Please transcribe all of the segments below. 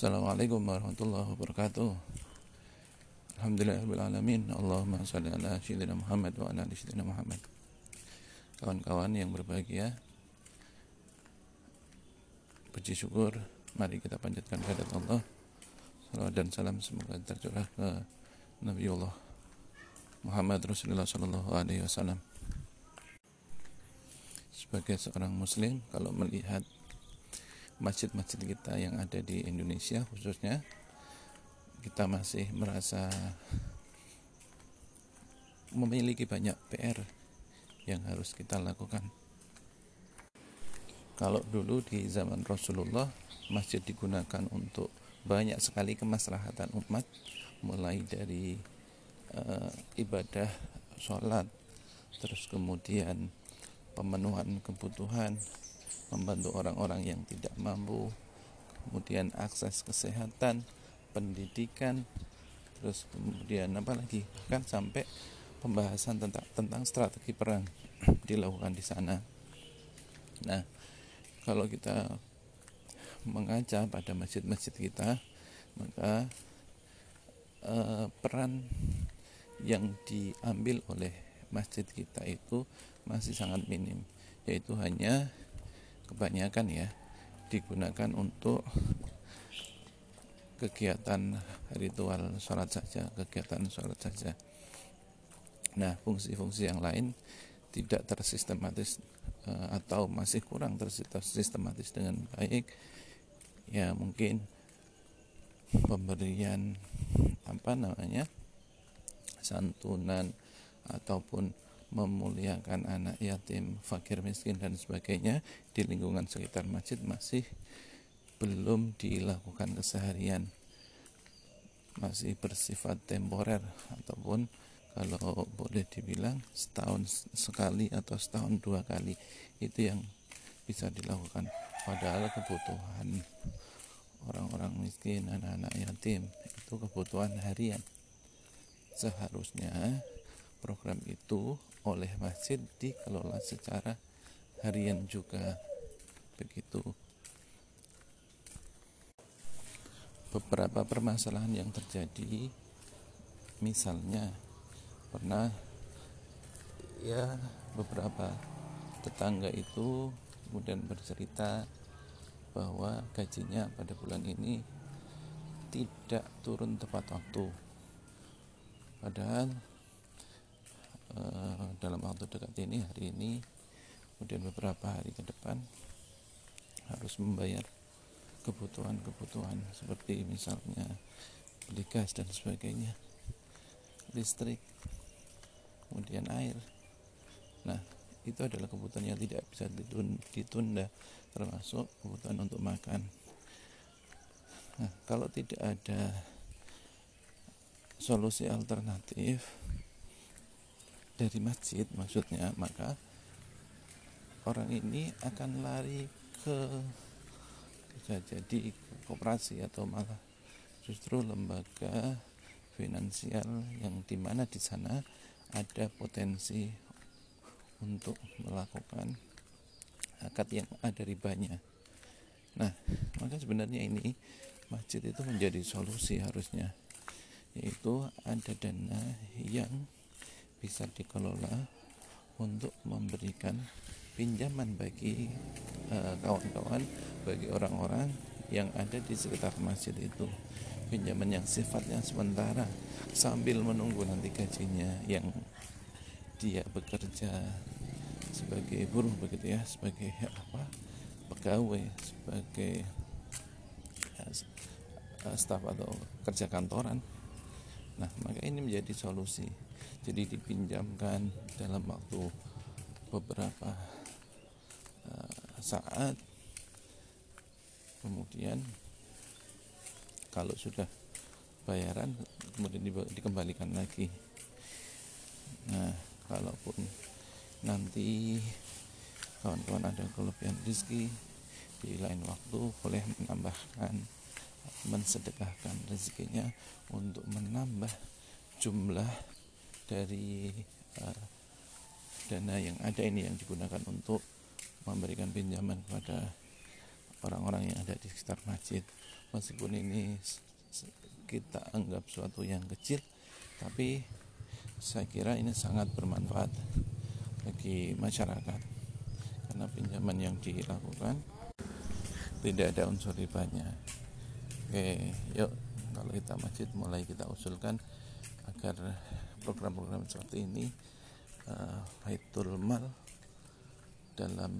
Assalamualaikum warahmatullahi wabarakatuh. Alhamdulillahirrahmanirrahim Allahumma salli ala syedina Muhammad wa ala syedina Muhammad. Kawan-kawan yang berbahagia Puji syukur. Mari kita panjatkan kepada Allah. Salawat dan salam semoga tercurah ke Nabi Allah Muhammad Rasulullah Sallallahu Alaihi Wasallam. Sebagai seorang muslim Kalau melihat masjid-masjid kita yang ada di Indonesia khususnya kita masih merasa memiliki banyak PR yang harus kita lakukan. Kalau dulu di zaman Rasulullah masjid digunakan untuk banyak sekali kemaslahatan umat mulai dari uh, ibadah sholat terus kemudian pemenuhan kebutuhan membantu orang-orang yang tidak mampu kemudian akses kesehatan pendidikan terus kemudian apa lagi? Kan sampai pembahasan tentang tentang strategi perang dilakukan di sana. Nah kalau kita mengaca pada masjid-masjid kita maka eh, peran yang diambil oleh masjid kita itu masih sangat minim yaitu hanya kebanyakan ya digunakan untuk kegiatan ritual sholat saja, kegiatan sholat saja. Nah, fungsi-fungsi yang lain tidak tersistematis eh, atau masih kurang tersistematis dengan baik. Ya, mungkin pemberian apa namanya? santunan ataupun memuliakan anak yatim, fakir miskin dan sebagainya di lingkungan sekitar masjid masih belum dilakukan keseharian. Masih bersifat temporer ataupun kalau boleh dibilang setahun sekali atau setahun dua kali itu yang bisa dilakukan. Padahal kebutuhan orang-orang miskin anak-anak yatim itu kebutuhan harian. Seharusnya program itu oleh masjid dikelola secara harian juga. Begitu. Beberapa permasalahan yang terjadi misalnya pernah ya beberapa tetangga itu kemudian bercerita bahwa gajinya pada bulan ini tidak turun tepat waktu. Padahal Eh, dalam waktu dekat ini hari ini kemudian beberapa hari ke depan harus membayar kebutuhan-kebutuhan seperti misalnya beli gas dan sebagainya listrik kemudian air. Nah itu adalah kebutuhan yang tidak bisa ditunda termasuk kebutuhan untuk makan. Nah kalau tidak ada solusi alternatif dari masjid maksudnya maka orang ini akan lari ke bisa jadi koperasi atau malah justru lembaga finansial yang di mana di sana ada potensi untuk melakukan akad yang ada ribanya. Nah, maka sebenarnya ini masjid itu menjadi solusi harusnya, yaitu ada dana yang bisa dikelola untuk memberikan pinjaman bagi eh, kawan-kawan uh, bagi orang-orang yang ada di sekitar masjid itu. Pinjaman yang sifatnya sementara sambil menunggu nanti gajinya yang dia bekerja sebagai buruh begitu ya sebagai apa pegawai sebagai uh, staf atau kerja kantoran. Nah maka ini menjadi solusi jadi dipinjamkan dalam waktu beberapa uh, saat. Kemudian kalau sudah bayaran kemudian dikembalikan lagi. Nah kalaupun nanti kawan-kawan ada kelebihan rezeki di lain waktu boleh menambahkan mensedekahkan rezekinya untuk menambah jumlah dari uh, dana yang ada ini yang digunakan untuk memberikan pinjaman kepada orang-orang yang ada di sekitar masjid. Meskipun ini kita anggap suatu yang kecil tapi saya kira ini sangat bermanfaat bagi masyarakat. Karena pinjaman yang dilakukan tidak ada unsur ribanya. Oke yuk kalau kita masjid mulai kita usulkan agar program-program seperti ini uh, Mal dalam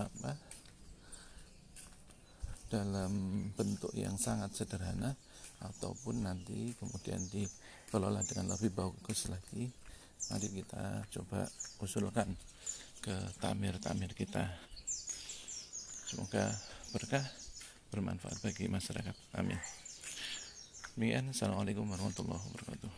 apa dalam bentuk yang sangat sederhana ataupun nanti kemudian dikelola dengan lebih bagus lagi. Mari kita coba usulkan ke tamir-tamir kita. Semoga berkah bermanfaat bagi masyarakat. Amin demikian assalamualaikum warahmatullahi wabarakatuh